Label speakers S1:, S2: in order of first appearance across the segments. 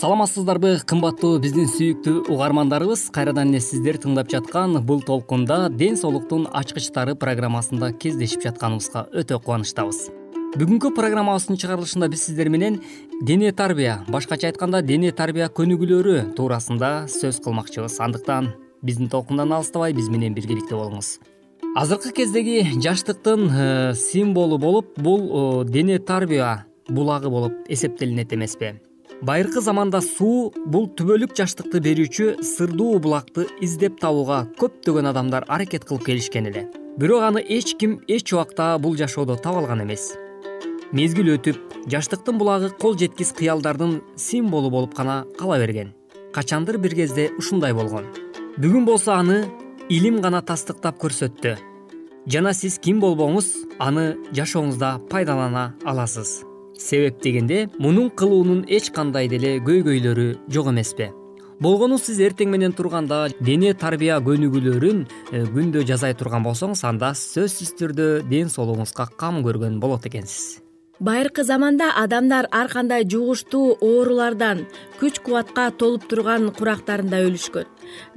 S1: саламатсыздарбы кымбаттуу биздин сүйүктүү угармандарыбыз. Кайрадан эле сиздер тыңдап жаткан бул толкунда ден соолуктун ачкычтары программасында кездешип жатканыбызга өтө кубанычтабыз. Бүгүнкү программабыздын чыгарылышында биз сиздер менен дене тарбия башкача айтканда дене тарбия көнүгүүлөрү туурасында сөз кылмакчыбыз. Андыктан биздин толкундан алыстабай биз менен биргеликте болуңуз. Азыркы кездеги жаштыктын э, символу болуп бул э, дене тарбия булагы болуп эсептелинет эмеспи байыркы заманда суу бул түбөлүк жаштыкты берүүчү сырдуу булакты издеп табууга көптөгөн адамдар аракет кылып келишкен эле. Бирок аны эч ким эч убакта бул жашоодо таба алган эмес. Мезгил өтүп жаштыктын булагы кол жеткис кыялдардын символу болуп гана кала берген. Качандыр бир кезде ушундай болгон. Бүгүн болсо аны илим гана тастыктап көрсөттү. Жана сиз ким болбоңуз аны жашооңузда пайдалана аласыз себеп дегенде мунун кылуунун эч кандай деле көйгөйлөрү жок эмеспи. Болгону сиз эртең менен турганда дене тарбия көнүгүүлөрүн э, күндө жасай турган болсоңуз анда сөзсүз түрдө ден соолугуңузга кам көргөн болот экенсиз
S2: байыркы заманда адамдар ар кандай жугуштуу оорулардан күч кубатка толуп турган курактарында өлүшкөн.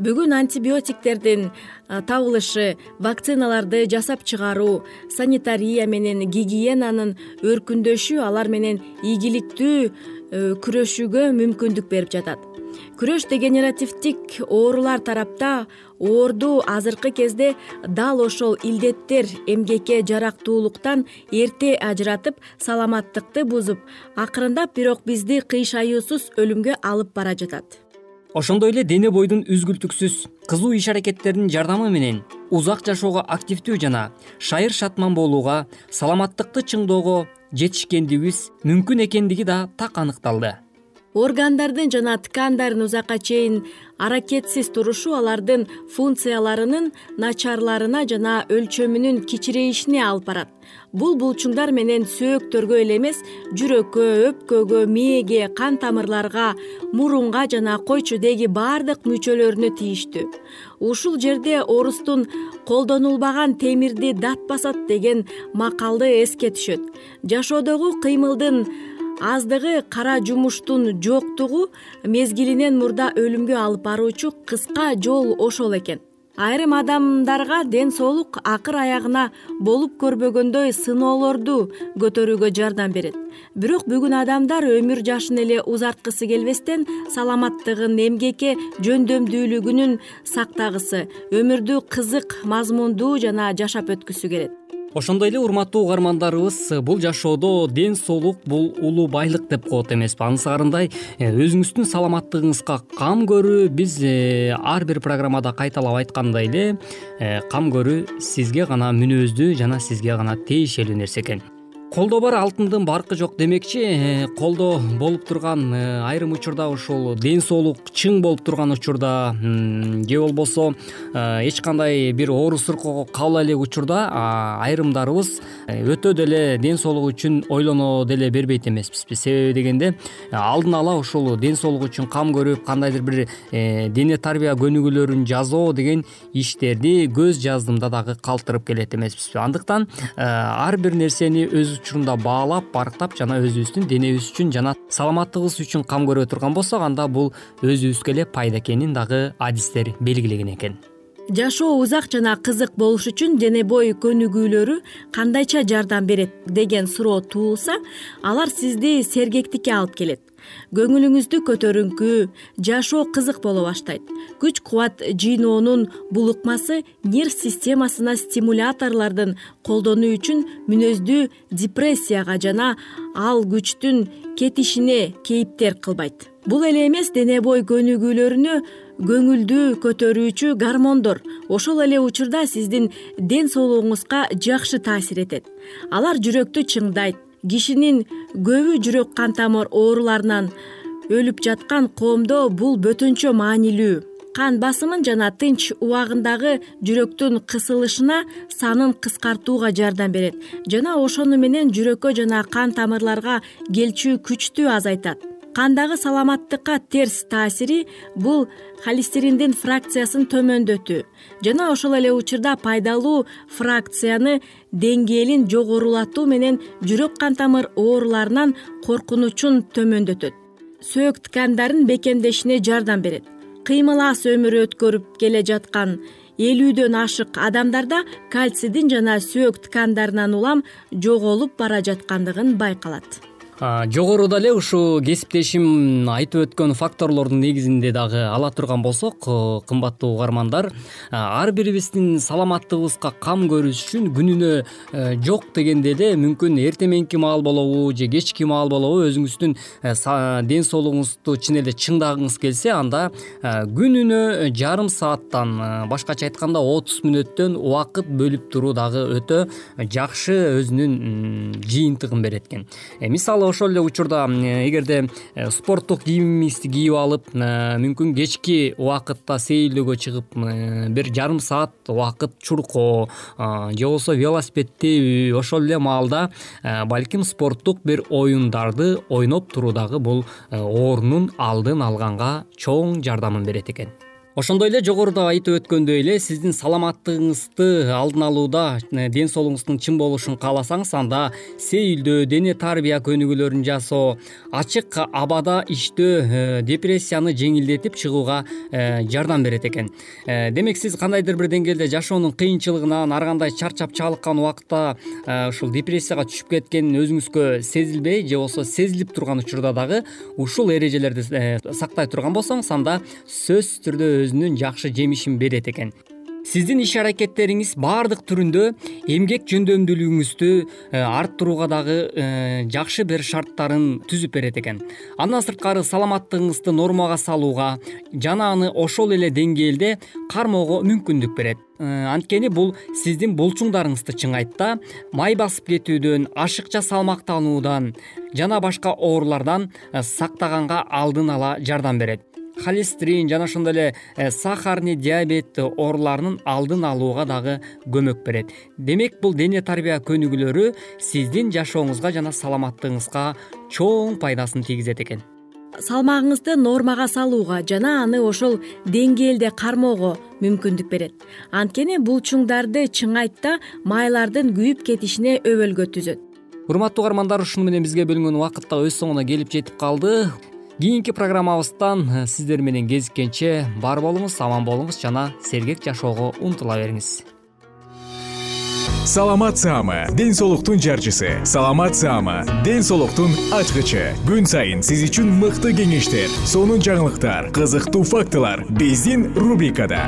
S2: Бүгүн антибиотиктердин табылышы вакциналарды жасап чыгаруу санитария менен гигиенанын өркүндөшү алар менен ийгиликтүү күрөшүүгө мүмкүндүк берип жатат күрөш дегенеративдик оорулар тарапта оорду азыркы кезде дал ошол илдеттер эмгекке жарактуулуктан эрте ажыратып саламаттыкты бузуп акырындап бирок бизди кыйшаюусуз өлүмгө алып бара жатат.
S1: Ошондой эле дене бойдун үзгүлтүксүз кызуу иш аракеттеринин жардамы менен узак жашоого активдүү жана шайыр шатман болууга саламаттыкты чыңдоого жетишкендигибиз мүмкүн экендиги да так аныкталды
S2: органдардын жана ткандардын узакка чейин аракетсиз турушу алардын функцияларынын начарларына жана өлчөмүнүн кичирейишине алып барат. Бул булчуңдар менен сөөктөргө эле эмес жүрөккө өпкөгө мээге кан тамырларга мурунга жана койчудеги баардык мүчөлөрүнө тийиштүү. Ушул жерде орустун колдонулбаган темирди дат басат деген макалды эске түшөт. Жашоодогу кыймылдын аздыгы кара жумуштун жоктугу мезгилинен мурда өлүмгө алып баруучу кыска жол ошол экен. Айрым адамдарга ден соолук акыр аягына болуп көрбөгөндөй сыноолорду көтөрүүгө жардам берет. Бирок бүгүн адамдар өмүр жашын эле узарткысы келбестен саламаттыгын эмгекке жөндөмдүүлүгүнүн сактагысы өмүрдү кызык мазмундуу жана жашап өткүсү келет
S1: ошондой эле урматтуу угармандарыбыз бул жашоодо ден соолук бул улуу байлык деп коет эмеспи анысы карындай э, өзүңүздүн саламаттыгыңызга кам көрүү биз э, ар бир программада кайталап айткандай эле э, кам көрүү сизге гана мүнөздүү жана сизге гана тиешелүү нерсе экен колдо бар алтындын баркы жок демекчи. Э, колдо болуп турган э, айрым учурда ушул ден соолук чың болуп турган учурда же болбосо э, эч кандай бир оору кабыл элек учурда айрымдарыбыз өтө деле ден соолук үчүн ойлоно деле бербейт эмеспизби себеби дегенде алдын ала ушул ден соолук үчүн кам көрүп кандайдыр бир дене тарбия көнүгүүлөрүн жасоо деген иштерди көз жаздымда дагы калтырып келет эмеспизби андыктан ар бир нерсени өз учурунда баалап барктап жана өзүбүздүн денебиз үчүн жана саламаттыгыбыз үчүн кам көрө турган болсок анда бул өзүбүзгө эле пайда экенин дагы адистер белгилеген экен.
S2: Жашоо узак жана кызык болуш үчүн дене бой көнүгүүлөрү кандайча жардам берет деген суроо туулса алар сизди сергектикке алып келет көңүлүңүздү көтөрүңкү жашоо кызык боло баштайт. Күч кубат жыйноонун бул ыкмасы нерв системасына стимуляторлордун колдонуу үчүн мүнөздүү депрессияга жана ал күчтүн кетишине кейиптер кылбайт. Бул эле эмес дене бой көнүгүүлөрүнө көңүлдү көтөрүүчү гормондор. Ошол эле учурда сиздин ден соолугуңузга жакшы таасир этет. Алар жүрөктү чыңдайт кишинин көбү жүрөк кан тамыр ооруларынан өлүп жаткан коомдо бул бөтөнчө маанилүү. Кан басымын жана тынч убагындагы жүрөктүн кысылышына санын кыскартууга жардам берет жана ошону менен жүрөккө жана кан тамырларга келчү күчтү азайтат кандагы саламаттыкка терс таасири бул холестериндин фракциясын төмөндөтүү. Жана ошол эле учурда пайдалуу фракцияны деңгээлин жогорулатуу менен жүрөк кан тамыр ооруларынан коркунучун төмөндөтөт. Сөөк ткандарын бекемдешине жардам берет. Кыймыл аз өмүр өткөрүп келе жаткан элүүдөн ашык адамдарда кальцийдин жана сөөк ткандарынан улам жоголуп бара жаткандыгын байкалат
S1: жогоруда эле ушул кесиптешим айтып өткөн факторлордун негизинде дагы ала турган болсок кымбаттуу угармандар ар бирибиздин саламаттыгыбызга кам көрүш үчүн күнүнө э, жок дегенде эле мүмкүн эртең мененки маал болобу же кечки маал болобу өзүңүздүн э, ден соолугуңузду чын эле чыңдагыңыз келсе анда э, күнүнө жарым сааттан башкача айтканда отуз мүнөттөн убакыт бөлүп туруу дагы өтө жакшы өзүнүн жыйынтыгын берет экен. Мисалы ошол эле учурда эгерде э, спорттук кийимиңизди кийип алып э, мүмкүн кечки убакытта сейилдөөгө чыгып э, бир жарым саат убакыт чуркоо же болбосо велосипед тебүү ошол эле маалда балким спорттук бир оюндарды ойноп туруу дагы бул оорунун алдын алганга чоң жардамын берет экен ошондой эле жогоруда айтып өткөндөй эле сиздин саламаттыгыңызды алдын алууда э, ден соолугуңуздун чың болушун кааласаңыз анда сейилдөө дене тарбия көнүгүүлөрүн жасоо ачык абада иштөө э, депрессияны жеңилдетип чыгууга э, жардам берет экен. Демек сиз кандайдыр бир деңгээлде жашоонун кыйынчылыгынан ар кандай чарчап чалыккан убакта ушул депрессияга түшүп кеткен өзүңүзгө сезилбей же болбосо сезилип турган учурда дагы ушул эрежелерди сактай турган болсоңуз анда сөзсүз түрдө өзүнүн жакшы жемишин берет экен. Сиздин иш аракеттериңиз баардык түрүндө эмгек жөндөмдүүлүгүңүздү э, арттырууга дагы э, жакшы бир шарттарын түзүп берет экен. Андан сырткары саламаттыгыңызды нормага салууга жана аны ошол эле деңгээлде кармоого мүмкүндүк берет. Э, анткени бул сиздин булчуңдарыңызды чыңайт да май басып кетүүдөн ашыкча салмактануудан жана башка оорулардан сактаганга алдын ала жардам берет холестерин жана ошондой эле э, сахарный диабет ооруларынын алдын алууга дагы көмөк берет. Демек бул дене тарбия көнүгүүлөрү сиздин жашооңузга жана саламаттыгыңызга чоң пайдасын тийгизет экен.
S2: Салмагыңызды нормага салууга жана аны ошол деңгээлде кармоого мүмкүндүк берет. Анткени булчуңдарды чыңайт да майлардын күйүп кетишине өбөлгө түзөт.
S1: Урматтуу угармандар ушуну менен бизге бөлүнгөн убакыт да өз соңуна келип жетип калды кийинки программабыздан э, сиздер менен кезиккенче бар болуңуз аман болуңуз жана сергек жашоого умтула бериңиз.
S3: Саламат саама ден соолуктун жарчысы. Саламат саама ден соолуктун ачкычы. Күн сайын сиз үчүн мыкты кеңештер сонун жаңылыктар кызыктуу фактылар. Биздин рубрикада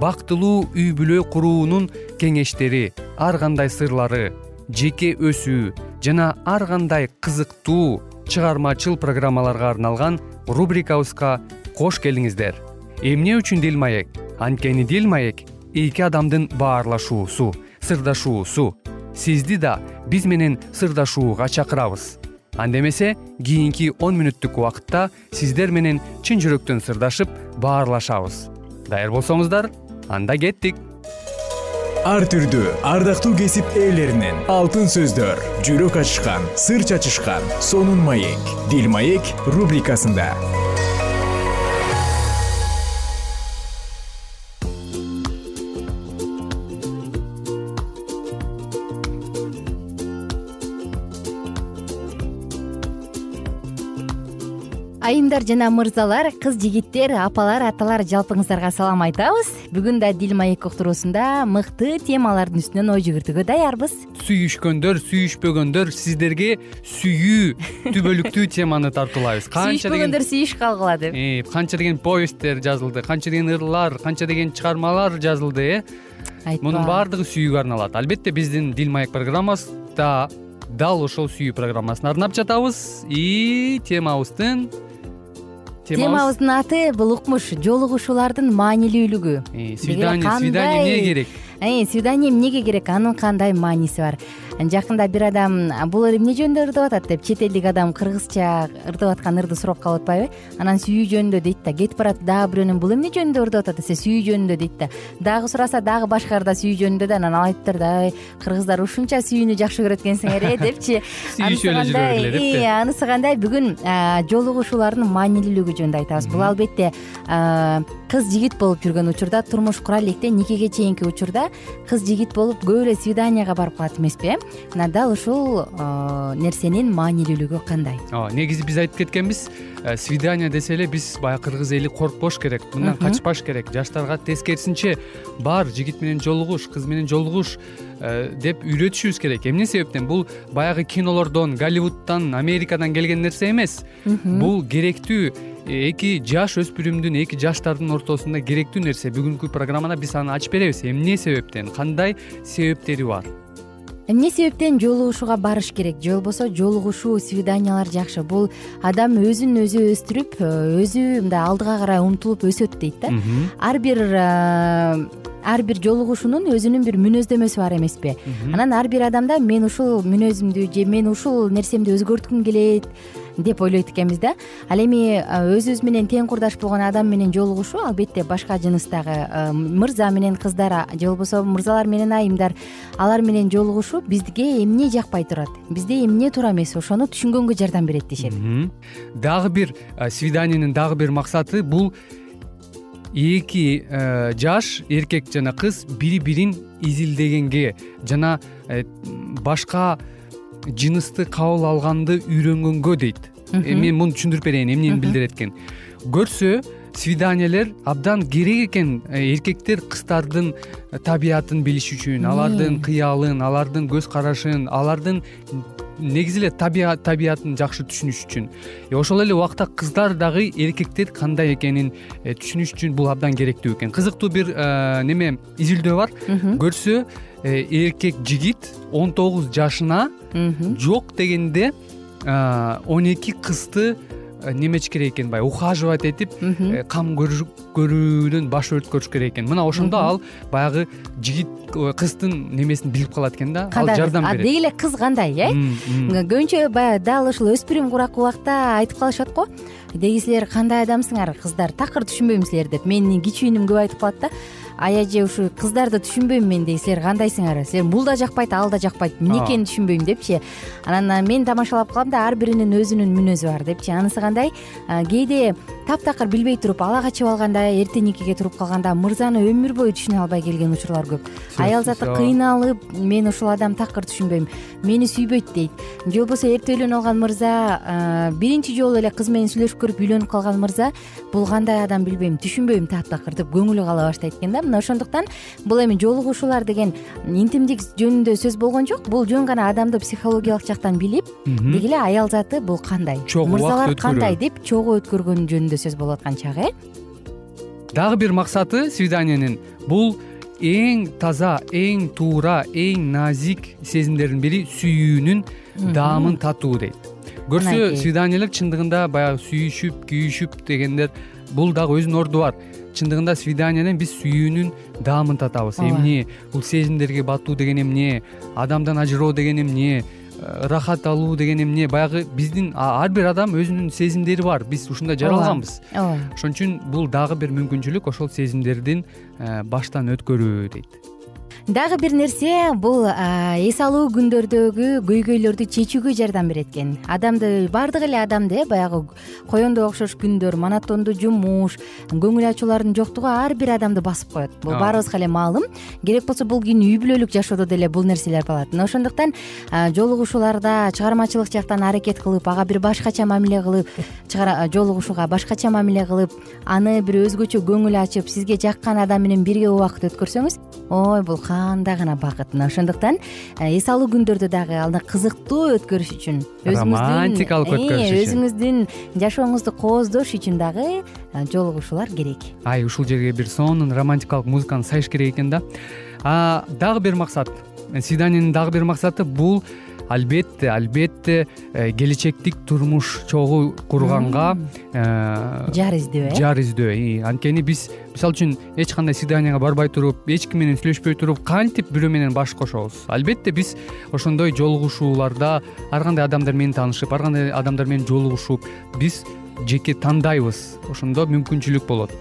S4: бактылуу үй бүлө куруунун кеңештери ар кандай сырлары жеке өсүү жана ар кандай кызыктуу чыгармачыл программаларга арналган рубрикабызга кош келиңиздер. Эмне үчүн дил маек? Анткени дил маек эки адамдын баарлашуусу сырдашуусу. Сизди да биз менен сырдашууга чакырабыз. Анда эмесе кийинки он мүнөттүк убакытта сиздер менен чын жүрөктөн сырдашып баарлашабыз. Даяр болсоңуздар анда кеттик.
S3: Ар түрдүү ардактуу кесип ээлеринен алтын сөздөр жүрөк ачышкан сыр чачышкан сонун маек дил маек рубрикасында
S5: айымдар жана мырзалар кыз жигиттер апалар аталар жалпыңыздарга салам айтабыз. Бүгүн да дил маек уктуруусунда мыкты темалардын үстүнөн ой жүгүртүүгө даярбыз.
S4: Сүйүшкөндөр сүйүшпөгөндөр сиздерге сүйүү түбөлүктүү теманы тартуулайбыз. Канча
S5: сүйүшпөгөндөр сүйүшүп калгыла деп.
S4: Э, канча деген повесттер жазылды канча деген ырлар канча деген чыгармалар жазылды э.
S5: Айтпа.
S4: Мунун баардыгы сүйүүгө арналат. Албетте биздин дил маек программабызда дал ошол сүйүү программасын арнап жатабыз. И темабыздын
S5: темабыздын аты бул укмуш жолугушуулардын маанилүүлүгү.
S4: Э, свидание свидание эмне керек?
S5: Э, свидание эмнеге керек? Анын кандай мааниси бар жакында бир адам бул ыр эмне жөнүндө ырдап атат деп чет элдик адам кыргызча ырдап аткан ырды сурап калып атпайбы? Анан сүйүү жөнүндө дейт да кетип баратып дагы бирөөнөн бул эмне жөнүндө ырдап атат десе сүйүү жөнүндө дейт да. Дагы сураса дагы башка ырда сүйүү жөнүндө да анан ал айтыптыр да ой кыргыздар ушунча сүйүүнү жакшы көрөт экенсиңер э депчи.
S4: Сүйүшүп эле жүрө бергиле депчи
S5: анысы кандай? Бүгүн жолугушуулардын маанилүүлүгү жөнүндө айтабыз. Бул албетте кыз жигит болуп жүргөн учурда турмуш кура электе никеге чейинки учурда кыз жигит болуп көп эле свиданияга барып калат эмеспи э мына дал ушул нерсенин маанилүүлүгү кандай?
S4: Ооба негизи биз айтып кеткенбиз э, свидание десе эле биз баягы кыргыз эли коркпош керек мындан качпаш керек. Жаштарга тескерисинче бар жигит менен жолугуш кыз менен жолугуш э, деп үйрөтүшүбүз керек. Эмне себептен? Бул баягы кинолордон голливудтан америкадан келген нерсе эмес. Бул керектүү эки жаш өспүрүмдүн эки жаштардын ортосунда керектүү нерсе. Бүгүнкү программада биз аны ачып беребиз. Эмне себептен? Кандай себептери бар
S5: эмне себептен жолугушууга барыш керек? Же болбосо жолугушуу свиданиялар жакшы. Бул адам өзүн өзү өстүрүп өзү мындай алдыга карай умтулуп өсөт дейт да. Ар бир э, ар бир жолугушуунун өзүнүн бир мүнөздөмөсү бар эмеспи. Анан ар бир адамда мен ушул мүнөзүмдү же мен ушул нерсемди өзгөрткүм келет деп ойлойт экенбиз да. Ал эми өзүбүз менен тең курдаш болгон адам менен жолугушуу албетте башка жыныстагы мырза менен кыздар же болбосо мырзалар менен айымдар алар менен жолугушуу бизге эмне жакпай турат? Бизде эмне туура эмес ошону түшүнгөнгө жардам берет дешет.
S4: Дагы бир свиданиянын дагы бир максаты бул эки жаш эркек жана кыз бири бирин изилдегенге жана э, башка жынысты кабыл алганды үйрөнгөнгө дейт. Э, мен муну түшүндүрүп берейин эмнени билдирет экен көрсө свиданиялер абдан керек экен э, эркектер кыздардын табиятын билиш үчүн алардын кыялын алардын көз карашын алардын негизи эле табиятын жакшы түшүнүш үчүн. Э, ошол эле убакта кыздар дагы эркектер кандай экенин түшүнүш үчүн бул абдан керектүү экен. Кызыктуу бир неме изилдөө бар. Көрсө эркек жигит он тогуз жашына жок дегенде он эки кызды э, немечү керек экен баягы ухаживать этип э, кам көрүүдөн баш өткөрүш керек экен. Мына ошондо ал баягы жигит кыздын немесин билип калат экен да? Ал жардам берет.
S5: деги эле кыз кандай э? Көбүнчө баягы дал ушул өспүрүм куракы убакта айтып калышат го. Деги силер кандай адамсыңар кыздар такыр түшүнбөйм силерди деп. Менин кичүү иним көп айтып калат да аяже ушу кыздарды түшүнбөйм мен дейт силер кандайсыңар? Силер бул да жакпайт ал да жакпайт. Эмне экенин түшүнбөйм депчи анан мен тамашалап калам да ар биринин өзүнүн мүнөзү бар депчи анысы кандай? Кээде таптакыр билбей туруп ала качып алганда никеге туруп калганда мырзаны өмүр бою түшүнө албай келген учурлар көп. Аял заты кыйналып мен ушул адамды такыр түшүнбөйм. Мени сүйбөйт дейт. Же болбосо эрте үйлөнүп алган мырза биринчи жолу эле кыз менен сүйлөшүп көрүп үйлөнүп калган мырза бул кандай адам билбейм түшүнбөйм таптакыр деп көңүлү кала баштайт экен да мына ошондуктан бул эми жолугушуулар деген интимдик жөнүндө сөз болгон жок. Бул жөн гана адамды психологиялык жактан билип деги эле аял заты бул кандай?
S4: Чогуу
S5: мырзалар кандай деп чогуу өткөргөн жөнүндө сөз болуп аткан чак э?
S4: Дагы бир максаты свиданиянын. Бул эң таза эң туура эң назик сезимдердин бири сүйүүнүн даамын татуу дейт. Көрсө свиданиялер чындыгында баягы сүйүшүп күйүшүп дегендер бул дагы өзүнүн орду бар чындыгында свиданияден биз сүйүүнүн даамын татабыз. Эмне бул сезимдерге батуу деген эмне адамдан ажыроо деген эмне ырахат алуу деген эмне баягы биздин ар бир адам өзүнүн сезимдери бар. Биз ушундай жаралганбыз.
S5: Ооба.
S4: Ошон үчүн бул дагы бир мүмкүнчүлүк ошол сезимдердин э, баштан өткөрүү дейт
S5: дагы бир нерсе бул эс алуу күндөрдөгү көйгөйлөрдү чечүүгө жардам берет экен адамды баардык эле адамды э баягы коендой окшош күндөр монотондуу жумуш көңүл ачуулардын жоктугу ар бир адамды басып коет. Бул баарыбызга эле маалым. Керек болсо бул кийин үй бүлөлүк жашоодо деле бул нерселер болот мына ошондуктан жолугушууларда чыгармачылык жактан аракет кылып ага бир башкача мамиле кылып жолугушууга башкача мамиле кылып аны бир өзгөчө көңүл ачып сизге жаккан адам менен бирге убакыт өткөрсөңүз ой бул кандай гана бакыт. Мына ошондуктан э, эс алуу күндөрдү дагы аны кызыктуу өткөрүш үчүн
S4: романтикалык өткөрүш үчүн.
S5: өзүңүздүн жашооңузду кооздош үчүн дагы э, жолугушуулар керек.
S4: Ай ушул жерге бир сонун романтикалык музыканы салыш керек экен да. Дагы бир максат свиданиянын дагы бир максаты бул албетте албетте э, келечектик турмуш чогуу курганга
S5: э, жар издөө э?
S4: жар издөө анткени биз мисалы үчүн эч кандай свиданияга барбай туруп эч ким менен сүйлөшпөй туруп кантип бирөө менен баш кошобуз? Албетте биз ошондой жолугушууларда ар кандай адамдар менен таанышып ар кандай адамдар менен жолугушуп биз жеке тандайбыз. Ошондо мүмкүнчүлүк болот.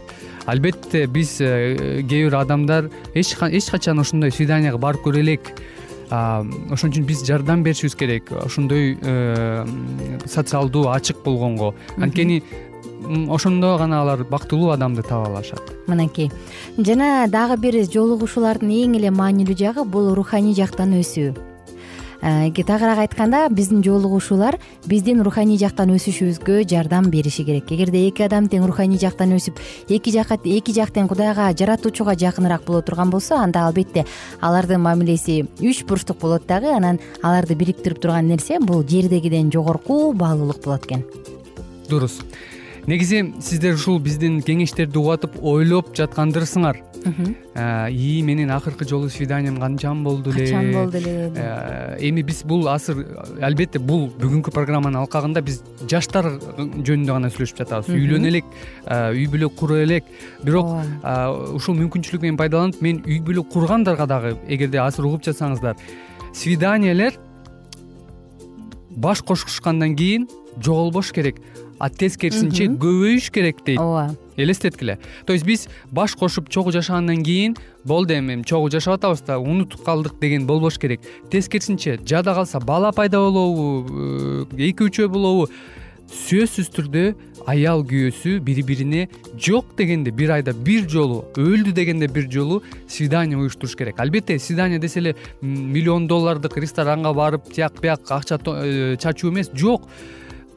S4: Албетте биз э, кээ бир адамдар эч качан ошондой свиданияга барып көрө элек ошон үчүн биз жардам беришибиз керек. Ошондой э, социалдуу ачык болгонго. Анткени ошондо гана алар бактылуу адамды таба алышат.
S5: Мынакей. Жана дагы бир жолугушуулардын эң эле маанилүү жагы бул руханий жактан өсүү тагыраак айтканда биздин жолугушуулар биздин руханий жактан өсүшүбүзгө жардам бериши керек. Эгерде эки адам тең руханий жактан өсүп эки жак тең кудайга жаратуучуга жакыныраак боло турган болсо анда албетте алардын мамилеси үч бурчтук болот дагы анан аларды бириктирип турган нерсе бул жердегиден жогорку баалуулук болот экен.
S4: Дурус негизи сиздер ушул биздин кеңештерди угуп атып ойлоп жаткандырсыңар. Ии менин акыркы жолу свиданиям качан болду эле?
S5: Качан болду эле
S4: э, эми биз бул азыр албетте бул бүгүнкү программанын алкагында биз жаштар жөнүндө гана сүйлөшүп жатабыз. Үйлөнө элек э, үй бүлө кура элек бирок ушул мүмкүнчүлүк менен пайдаланып мен үй бүлө кургандарга дагы эгерде азыр угуп жатсаңыздар свиданиялер баш кошушкандан кийин жоголбош керек а тескерисинче көбөйүш керек дейт.
S5: Ооба.
S4: Элестеткиле. То есть биз баш кошуп чогуу жашагандан кийин болду эми чогуу жашап атабыз да унутуп калдык деген болбош керек. Тескерисинче жада калса бала пайда болобу э, эки үчөө болобу сөзсүз түрдө аял күйөөсү бири бирине жок дегенде бир айда бир жолу өлдү дегенде бир жолу свидание уюштуруш керек. Албетте свидание десе эле миллион доллардык ресторанга барып тияк бияк акча э, чачуу эмес. Жок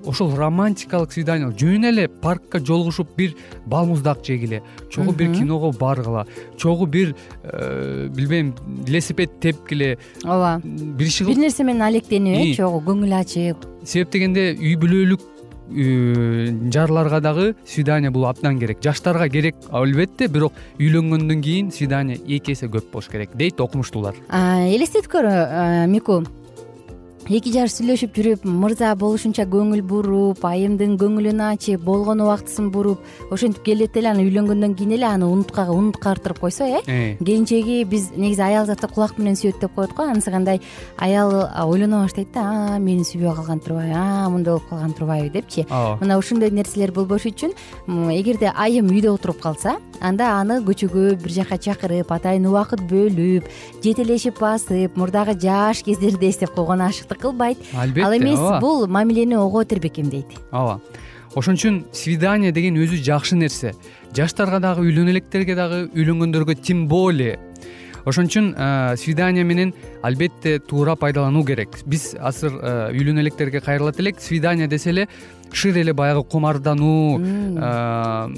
S4: ошол романтикалык свидание жөн эле паркка жолугушуп бир бал муздак жегиле чогуу бир киного баргыла чогуу бир э, билбейм велосипед тепкиле
S5: ооба.
S4: бир иши
S5: бир нерсе менен алектенип э чогуу көңүл ачып
S4: себеп дегенде үй бүлөлүк э, жарларга дагы свидание бул абдан керек. Жаштарга керек албетте бирок үйлөнгөндөн кийин свидание эки эсе көп болуш керек дейт окумуштуулар.
S5: Элестетип көр мику эки жаш сүйлөшүп жүрүп мырза болушунча көңүл буруп айымдын көңүлүн ачып болгон убактысын буруп ошентип келет эле анан үйлөнгөндөн кийин эле аны унуткартырып койсо э, э. Келинчеги биз негизи аял заты кулак менен сүйөт деп коет го анысы кандай аял ойлоно баштайт да мени сүйбөй калган турбайбы мындай болуп калган турбайбы депчи. Ооба. Мына ушундай нерселер болбош үчүн эгерде айым үйдө отуруп калса анда аны көчөгө бир жака чакырып атайын убакыт бөлүп жетелешип басып мурдагы жаш кездерди эстеп койгон ашыктык кылбайт.
S4: Албетте
S5: ал эмес бул мамилени ого тербекем дейт
S4: ооба. Ошон үчүн свидание деген өзү жакшы нерсе. Жаштарга дагы үйлөнө электерге дагы үйлөнгөндөргө тем более ошон үчүн свидание менен албетте туура пайдалануу керек. Биз азыр үйлөнө электерге кайрылат элек свидание десе эле шир эле баягы кумардануу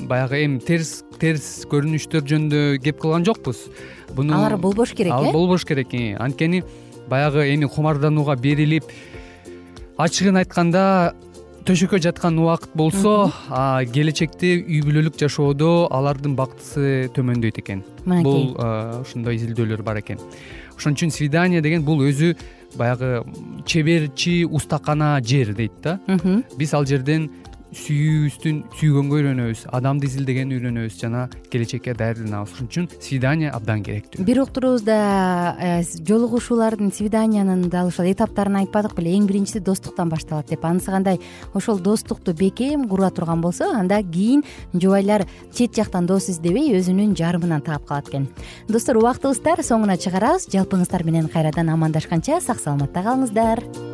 S4: баягы эми терс терс көрүнүштөр жөнүндө кеп кылган жокпуз.
S5: Буну алар болбош керек э?
S4: болбош керек анткени баягы эми кумарданууга берилип ачыгын айтканда төшөккө жаткан убакыт болсо келечекте үй бүлөлүк жашоодо алардын бактысы төмөндөйт экен. Бул ошондой изилдөөлөр бар экен. Ошон үчүн свидание деген бул өзү баягы чеберчи устакана жер дейт да. Биз ал жерден сүйүүбүздүн сүйгөнгө үйрөнөбүз адамды изилдегенди үйрөнөбүз жана келечекке даярданабыз ошон үчүн свидание абдан керектүү.
S5: Бир уктурубузда э, жолугушуулардын свиданиянын дал ушул этаптарын айтпадык беле. Эң биринчиси достуктан башталат деп. Анысы кандай? Ошол достукту бекем кура турган болсо анда кийин жубайлар чет жактан дос издебей өзүнүн жарымынан таап калат экен. Достор убактыбыз тар соңуна чыгарабыз. Жалпыңыздар менен кайрадан амандашканча сак саламатта калыңыздар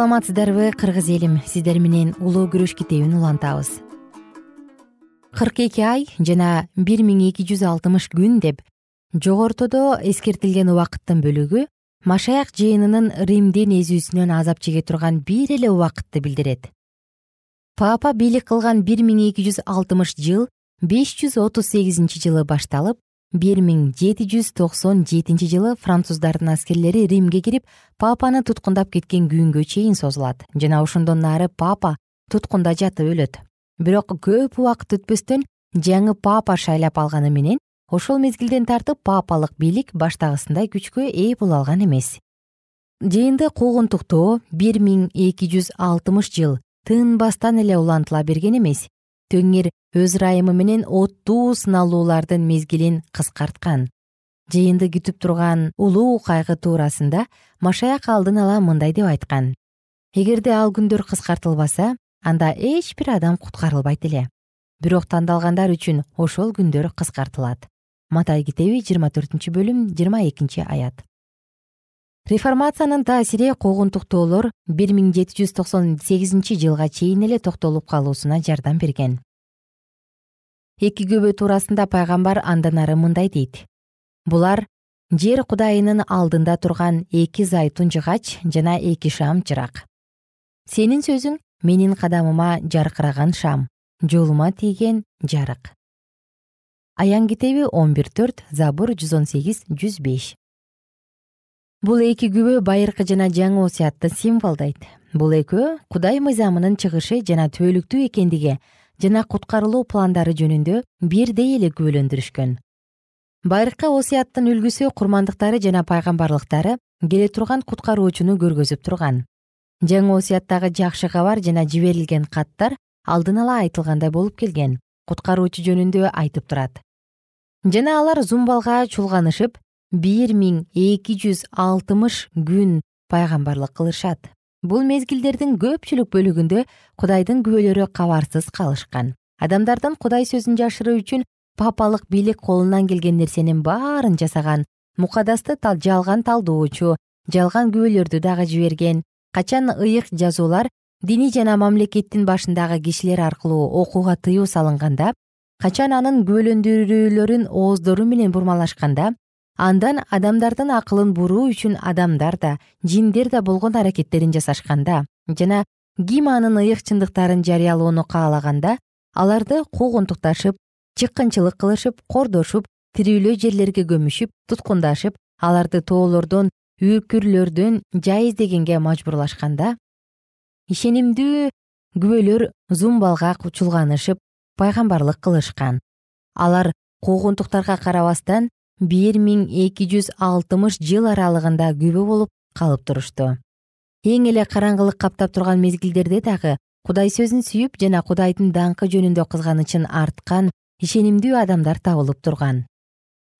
S5: саламатсыздарбы кыргыз элим. Сиздер менен улуу күрөш китебин улантабыз. кырк эки ай жана бир миң эки жүз алтымыш күн деп жогортодо эскертилген убакыттын бөлүгү машаяк жыйынынын римдин эзүүсүнөн азап чеге турган бир эле убакытты билдирет. Папа бийлик кылган бир миң эки жүз алтымыш жыл беш жүз отуз сегизинчи жылы башталып бир миң жети жүз токсон жетинчи жылы француздардын аскерлери римге кирип папаны туткундап кеткен күнгө чейин созулат. Жана ошондон нары папа туткунда жатып өлөт. Бирок көп убакыт өтпөстөн жаңы папа шайлап алганы менен ошол мезгилден тартып папалык бийлик баштагысындай күчкө ээ боло алган эмес. Жыйынды куугунтуктоо бир миң эки жүз алтымыш жыл тынбастан эле улантыла берген эмес өз ырайымы менен оттуу сыналуулардын мезгилин кыскарткан. Жыйынды күтүп турган улуу кайгы туурасында машаяк алдын ала мындай деп айткан. Эгерде ал күндөр кыскартылбаса анда эч бир адам куткарылбайт эле бирок тандалгандар үчүн ошол күндөр кыскартылат. Матай китеби жыйырма төртүнчү бөлүм жыйырма экинчи аят. Реформациянын таасири куугунтуктоолор бир миң жети жүз токсон сегизинчи жылга чейин эле токтолуп калуусуна жардам берген эки күбө туурасында пайгамбар андан ары мындай дейт. Булар жер кудайынын алдында турган эки зайтун жыгач жана эки шам чырак. Сенин сөзүң менин кадамыма жаркыраган шам жолума тийген жарык. Аян китеби он бир төрт забур жүз он сегиз жүз беш. Бул эки күбө байыркы жана жаңы осуятты символдойт бул экөө кудай мыйзамынын чыгышы жана түбөлүктүү экендиги жана куткарылуу пландары жөнүндө бирдей эле күбөлөндүрүшкөн. Байыркы осуяттын үлгүсү курмандыктары жана пайгамбарлыктары келе турган куткаруучуну көргөзүп турган. Жаңы осуяттагы жакшы кабар жана жиберилген каттар алдын ала айтылгандай болуп келген куткаруучу жөнүндө айтып турат. Жана алар зумбалга чулганышып бир миң эки жүз алтымыш күн пайгамбарлык кылышат бул мезгилдердин көпчүлүк бөлүгүндө кудайдын күбөлөрү кабарсыз калышкан. Адамдардын кудай сөзүн жашыруу үчүн папалык бийлик колунан келген нерсенин баарын жасаган мукадасты жалган талдоочу жалган күбөлөрдү дагы жиберген качан ыйык жазуулар диний жана мамлекеттин башындагы кишилер аркылуу окууга тыюу салынганда качан анын күбөлөндүрүүлөрүн ооздору менен бурмалашканда андан адамдардын акылын буруу үчүн адамдар да жиндер да болгон аракеттерин жасашканда жана ким анын ыйык чындыктарын жарыялоону каалаганда аларды куугунтукташып чыккынчылык кылышып кордошуп тирүүлөй жерлерге көмүшүп туткундашып аларды тоолордон үкүрлөрдөн жай издегенге мажбурлашканда ишенимдүү күбөлөр зумбалга чулганышып пайгамбарлык кылышкан. Алар куугунтуктарга карабастан бир миң эки жүз алтымыш жыл аралыгында күбө болуп калып турушту. Эң эле караңгылык каптап турган мезгилдерде дагы кудай сөзүн сүйүп жана кудайдын даңкы жөнүндө кызганычын арткан ишенимдүү адамдар табылып турган.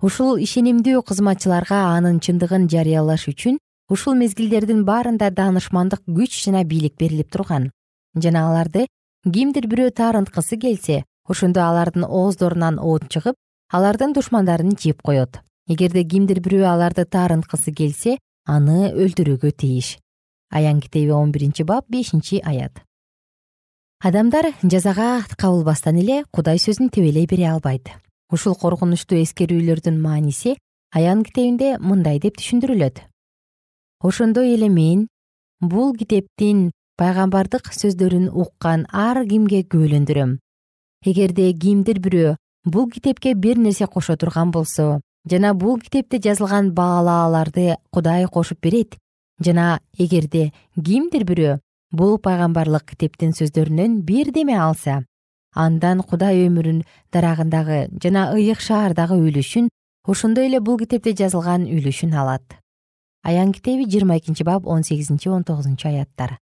S5: Ушул ишенимдүү кызматчыларга анын чындыгын жарыялаш үчүн ушул мезгилдердин баарында даанышмандык күч жана бийлик берилип турган. Жана аларды кимдир бирөө таарынткысы келсе ошондо алардын ооздорунан от чыгып алардын душмандарын жеп коет. Эгерде кимдир бирөө аларды таарынткысы келсе аны өлтүрүүгө тийиш. Аян китеби он биринчи бап бешинчи аят. Адамдар жазага кабылбастан эле кудай сөзүн тебелей бере албайт. Ушул коркунучтуу эскерүүлөрдүн мааниси аян китебинде мындай деп түшүндүрүлөт. Ошондой эле мен бул китептин пайгамбардык сөздөрүн уккан ар кимге күбөлөндүрөм. Эгерде кимдир бирөө бул китепке бир нерсе кошо турган болсо жана бул китепте жазылган баалааларды кудай кошуп берет жана эгерде кимдир бирөө бул пайгамбарлык китептин сөздөрүнөн бирдеме алса андан кудай өмүрүн дарагындагы жана ыйык шаардагы үлүшүн ошондой эле бул китепте жазылган үлүшүн алат. Аян китеби жыйырма экинчи бап он сегизинчи он тогузунчу аяттар.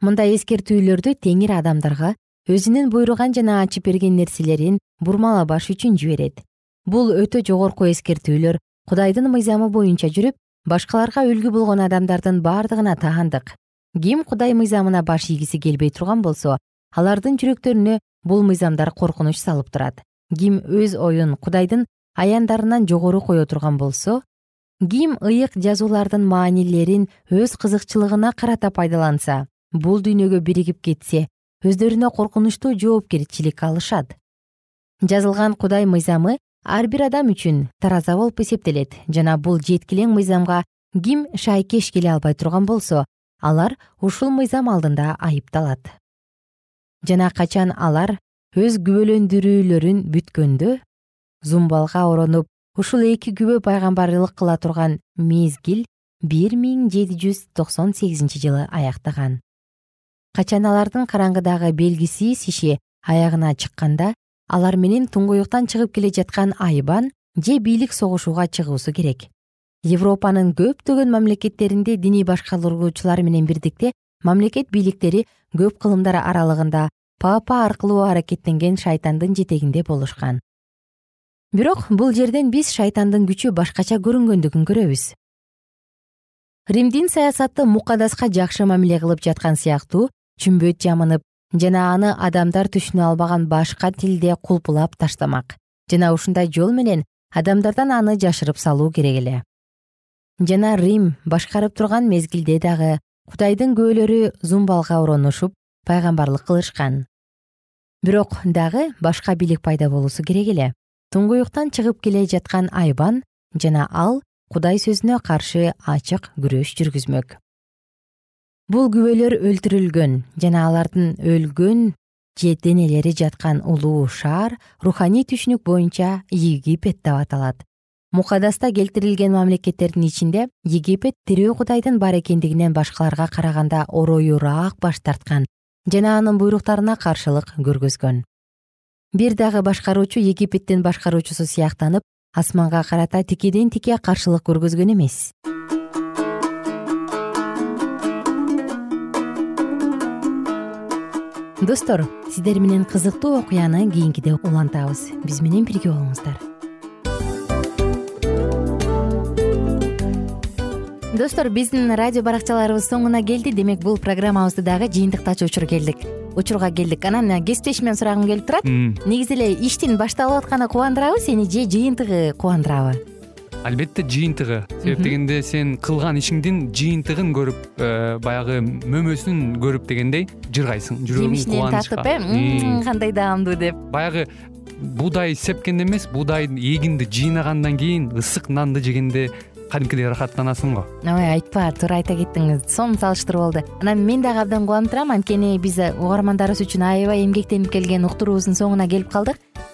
S5: Мындай эскертүүлөрдү теңир адамдарга өзүнүн буйруган жана ачып берген нерселерин бурмалабаш үчүн жиберет. Бул өтө жогорку эскертүүлөр кудайдын мыйзамы боюнча жүрүп башкаларга үлгү болгон адамдардын бардыгына таандык. Ким кудай мыйзамына баш ийгиси келбей турган болсо алардын жүрөктөрүнө бул мыйзамдар коркунуч салып турат. Ким өз оюн кудайдын аяндарынан жогору кое турган болсо ким ыйык жазуулардын маанилерин өз кызыкчылыгына карата пайдаланса бул дүйнөгө биригип кетсе өздөрүнө коркунучтуу жоопкерчилик алышат жазылган кудай мыйзамы ар бир адам үчүн тараза болуп эсептелет жана бул жеткилең мыйзамга ким шайкеш келе албай турган болсо алар ушул мыйзам алдында айыпталат. Жана качан алар өз күбөлөндүрүүлөрүн бүткөндө зумбалга оронуп ушул эки күбө пайгамбарлык кыла турган мезгил бир миң жети жүз токсон сегизинчи жылы аяктаган качан алардын караңгыдагы белгисиз иши аягына чыкканда алар менен туңгуюктан чыгып келе жаткан айбан же бийлик согушууга чыгуусу керек. Европанын көптөгөн мамлекеттеринде диний башкаруучулар менен бирдикте мамлекет бийликтери көп кылымдар аралыгында папа аркылуу аракеттенген шайтандын жетегинде болушкан. Бирок бул жерден биз шайтандын күчү башкача көрүнгөндүгүн көрөбүз. Римдин саясаты мукадаска жакшы мамиле кылып жаткан сыяктуу чүмбөт жамынып жана аны адамдар түшүнө албаган башка тилде кулпулап таштамак. Жана ушундай жол менен адамдардан аны жашырып салуу керек эле. Жана рим башкарып турган мезгилде дагы кудайдын күбөлөрү зумбалга оронушуп пайгамбарлык кылышкан. Бирок дагы башка бийлик пайда болуусу керек эле. Туңгуюктан чыгып келе жаткан айбан жана ал кудай сөзүнө каршы ачык күрөш жүргүзмөк бул күбөлөр өлтүрүлгөн жана алардын өлгөн же денелери жаткан улуу шаар руханий түшүнүк боюнча египет деп аталат. Мукадаста келтирилген мамлекеттердин ичинде египет тирүү кудайдын бар экендигинен башкаларга караганда ороюраак баш тарткан жана анын буйруктарына каршылык көргөзгөн. Бир дагы башкаруучу египеттин башкаруучусу сыяктанып асманга карата тикеден тике каршылык көргөзгөн эмес достор сиздер менен кызыктуу окуяны кийинкиде улантабыз. Биз менен бирге болуңуздар. Достор биздин радио баракчаларыбыз соңуна келди. Демек бул программабызды дагы жыйынтыктачу учур келдик. Учурга келдик. Анан кесиптешимден сурагым келип турат. Негизи эле иштин башталып атканы кубандырабы сени же жыйынтыгы кубандырабы
S4: албетте жыйынтыгы. Себеп дегенде сен кылган ишиңдин жыйынтыгын көрүп э, баягы мөмөсүн көрүп дегендей жыргайсың. Жүрөгүң
S5: жемишинен татып э? Кандай даамдуу деп.
S4: Баягы буудай сепкенде эмес буудайды эгинди жыйнагандан кийин ысык нанды жегенде кадимкидей ырахаттанасың го.
S5: Ой айтпа туура айта кеттиңиз. Сонун салыштыруу болду. Анан мен дагы абдан кубанып турам. Анткени биз угармандарыбыз үчүн аябай эмгектенип келген уктуруубуздун соңуна келип калдык